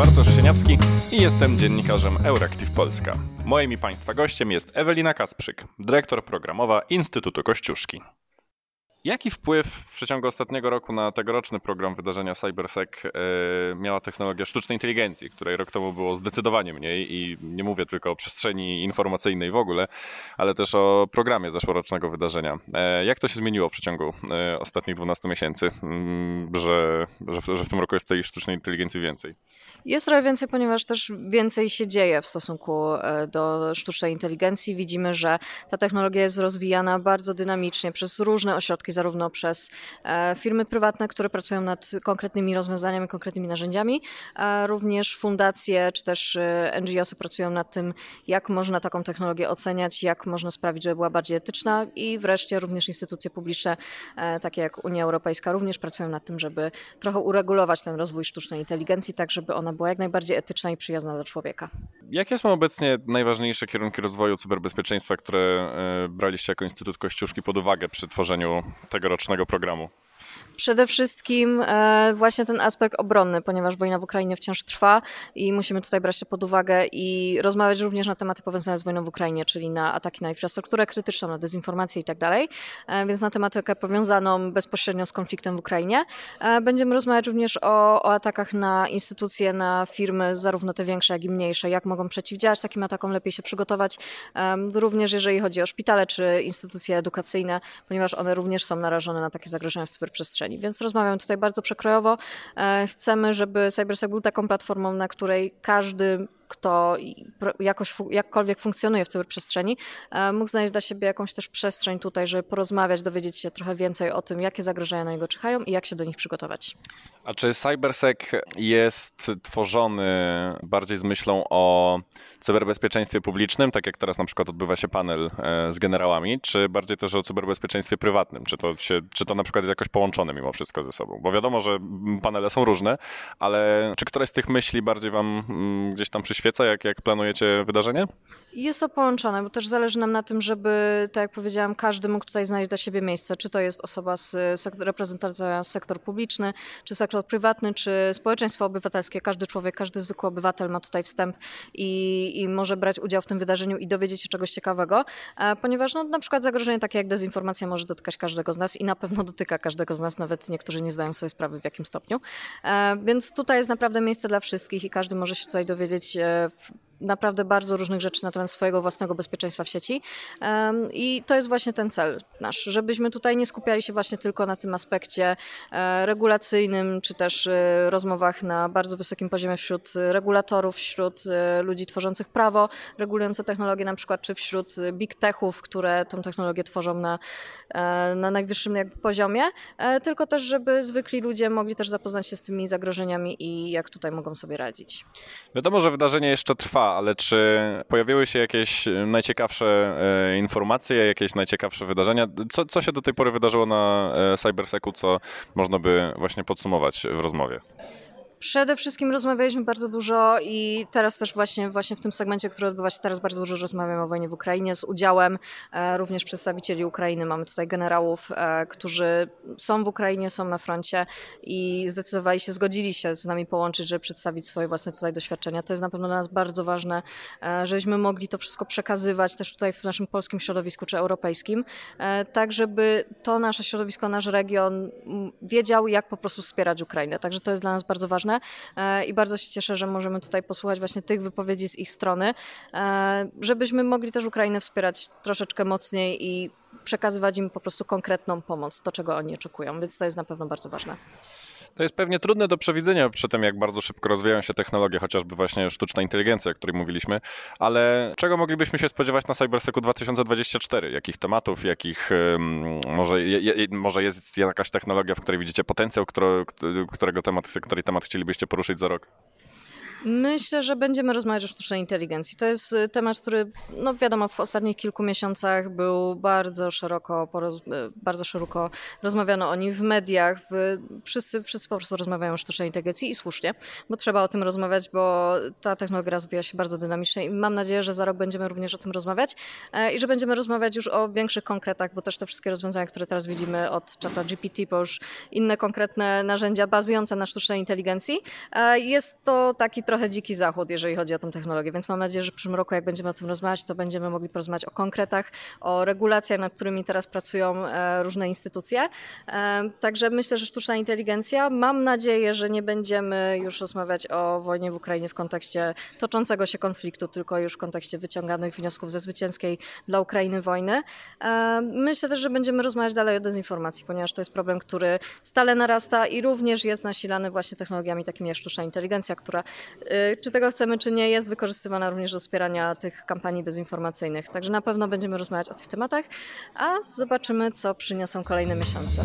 Bartosz Sieniawski i jestem dziennikarzem Euractiv Polska. Moim i Państwa gościem jest Ewelina Kasprzyk, dyrektor programowa Instytutu Kościuszki. Jaki wpływ w przeciągu ostatniego roku na tegoroczny program wydarzenia CyberSec e, miała technologia sztucznej inteligencji, której rok temu było zdecydowanie mniej i nie mówię tylko o przestrzeni informacyjnej w ogóle, ale też o programie zeszłorocznego wydarzenia. E, jak to się zmieniło w przeciągu e, ostatnich 12 miesięcy, mm, że, że, że w tym roku jest tej sztucznej inteligencji więcej? Jest trochę więcej, ponieważ też więcej się dzieje w stosunku do sztucznej inteligencji. Widzimy, że ta technologia jest rozwijana bardzo dynamicznie przez różne ośrodki zarówno przez e, firmy prywatne, które pracują nad konkretnymi rozwiązaniami, konkretnymi narzędziami, również fundacje czy też e, NGOsy pracują nad tym, jak można taką technologię oceniać, jak można sprawić, żeby była bardziej etyczna i wreszcie również instytucje publiczne, e, takie jak Unia Europejska, również pracują nad tym, żeby trochę uregulować ten rozwój sztucznej inteligencji, tak żeby ona była jak najbardziej etyczna i przyjazna dla człowieka. Jakie są obecnie najważniejsze kierunki rozwoju cyberbezpieczeństwa, które braliście jako Instytut Kościuszki pod uwagę przy tworzeniu tegorocznego programu? Przede wszystkim e, właśnie ten aspekt obronny, ponieważ wojna w Ukrainie wciąż trwa i musimy tutaj brać to pod uwagę i rozmawiać również na tematy powiązane z wojną w Ukrainie, czyli na ataki na infrastrukturę krytyczną, na dezinformację i tak dalej. E, więc na tematykę powiązaną bezpośrednio z konfliktem w Ukrainie. E, będziemy rozmawiać również o, o atakach na instytucje, na firmy, zarówno te większe, jak i mniejsze, jak mogą przeciwdziałać takim atakom, lepiej się przygotować. Również jeżeli chodzi o szpitale czy instytucje edukacyjne, ponieważ one również są narażone na takie zagrożenia w cyberprzestrzeni Więc rozmawiamy tutaj bardzo przekrojowo. E, chcemy, żeby CyberSec był taką platformą, na której każdy kto jakoś, jakkolwiek funkcjonuje w cyberprzestrzeni, e, mógł znaleźć dla siebie jakąś też przestrzeń tutaj, żeby porozmawiać, dowiedzieć się trochę więcej o tym, jakie zagrożenia na niego czyhają i jak się do nich przygotować. A czy CyberSec jest tworzony bardziej z myślą o cyberbezpieczeństwie publicznym, tak jak teraz na przykład odbywa się panel e, z generałami, czy bardziej też o cyberbezpieczeństwie prywatnym? Czy to, się, czy to na przykład jest jakoś połączone mimo wszystko ze sobą? Bo wiadomo, że panele są różne, ale czy któraś z tych myśli bardziej wam mm, gdzieś tam przyświeca? Przyświeca, jak, jak planujecie wydarzenie? Jest to połączone, bo też zależy nam na tym, żeby, tak jak powiedziałam, każdy mógł tutaj znaleźć dla siebie miejsce. Czy to jest osoba z reprezentacja sektor publiczny, czy sektor prywatny, czy społeczeństwo obywatelskie. Każdy człowiek, każdy zwykły obywatel ma tutaj wstęp i, i może brać udział w tym wydarzeniu i dowiedzieć się czegoś ciekawego, e, ponieważ no, na przykład zagrożenie takie jak dezinformacja może dotykać każdego z nas i na pewno dotyka każdego z nas, nawet niektórzy nie zdają sobie sprawy w jakim stopniu. E, więc tutaj jest naprawdę miejsce dla wszystkich i każdy może się tutaj dowiedzieć e, naprawdę bardzo różnych rzeczy na temat swojego własnego bezpieczeństwa w sieci. I to jest właśnie ten cel nasz, żebyśmy tutaj nie skupiali się właśnie tylko na tym aspekcie e, regulacyjnym, czy też e, rozmowach na bardzo wysokim poziomie wśród regulatorów, wśród e, ludzi tworzących prawo, regulujące technologie na przykład, czy wśród big techów, które tą technologię tworzą na, na najwyższym jakby poziomie, tylko też, żeby zwykli ludzie mogli też zapoznać się z tymi zagrożeniami i jak tutaj mogą sobie radzić. Wiadomo, że wydarzenie jeszcze trwa, ale czy pojawiły się jakieś najciekawsze e, informacje, jakieś najciekawsze wydarzenia? Co, co się do tej pory wydarzyło na e, Cybersecu, co można by właśnie podsumować w rozmowie? Przede wszystkim rozmawialiśmy bardzo dużo i teraz też właśnie, właśnie w tym segmencie, który odbywa się teraz, bardzo dużo rozmawiamy o wojnie w Ukrainie z udziałem e, również przedstawicieli Ukrainy. Mamy tutaj generałów, e, którzy są w Ukrainie, są na froncie i zdecydowali się, zgodzili się z nami połączyć, żeby przedstawić swoje własne tutaj doświadczenia. To jest na pewno dla nas bardzo ważne, e, żebyśmy mogli to wszystko przekazywać też tutaj w naszym polskim środowisku czy europejskim, tak żeby to nasze środowisko, nasz region wiedział, jak po prostu wspierać Ukrainę. Także to jest dla nas bardzo ważne ważne e, i bardzo się cieszę, że możemy tutaj posłuchać właśnie tych wypowiedzi z ich strony, e, żebyśmy mogli też Ukrainę wspierać troszeczkę mocniej i przekazywać im po prostu konkretną pomoc, to czego oni oczekują, więc to jest na pewno bardzo ważne. To jest pewnie trudne do przewidzenia przy tym, jak bardzo szybko rozwijają się technologie, chociażby właśnie sztuczna inteligencja, o której mówiliśmy, ale czego moglibyśmy się spodziewać na CyberSecu 2024? Jakich tematów, jakich może, je, może jest jakaś technologia, w której widzicie potencjał, którego temat, który temat chcielibyście poruszyć za rok? Myślę, że będziemy rozmawiać o sztucznej inteligencji. To jest y, temat, który, no wiadomo, w ostatnich kilku miesiącach był bardzo szeroko, y, bardzo szeroko rozmawiano o nim w mediach. W, wszyscy, wszyscy po prostu rozmawiają o sztucznej inteligencji i słusznie, bo trzeba o tym rozmawiać, bo ta technologia rozwija się bardzo dynamicznie i mam nadzieję, że za rok będziemy również o tym rozmawiać e, i że będziemy rozmawiać już o większych konkretach, bo też te wszystkie rozwiązania, które teraz widzimy od czata GPT, po już inne konkretne narzędzia bazujące na sztucznej inteligencji, e, jest to taki trochę dziki zachód, jeżeli chodzi o tę technologię, więc mam nadzieję, że w przyszłym roku, jak będziemy o tym rozmawiać, to będziemy mogli porozmawiać o konkretach, o regulacjach, nad którymi teraz pracują e, różne instytucje. E, także myślę, że sztuczna inteligencja, mam nadzieję, że nie będziemy już rozmawiać o wojnie w Ukrainie w kontekście toczącego się konfliktu, tylko już w kontekście wyciąganych wniosków ze zwycięskiej dla Ukrainy wojny. E, myślę też, że będziemy rozmawiać dalej o dezinformacji, ponieważ to jest problem, który stale narasta i również jest nasilany właśnie technologiami takimi jak sztuczna inteligencja, która, czy tego chcemy, czy nie, jest wykorzystywana również do wspierania tych kampanii dezinformacyjnych. Także na pewno będziemy rozmawiać o tych tematach, a zobaczymy, co przyniosą kolejne miesiące.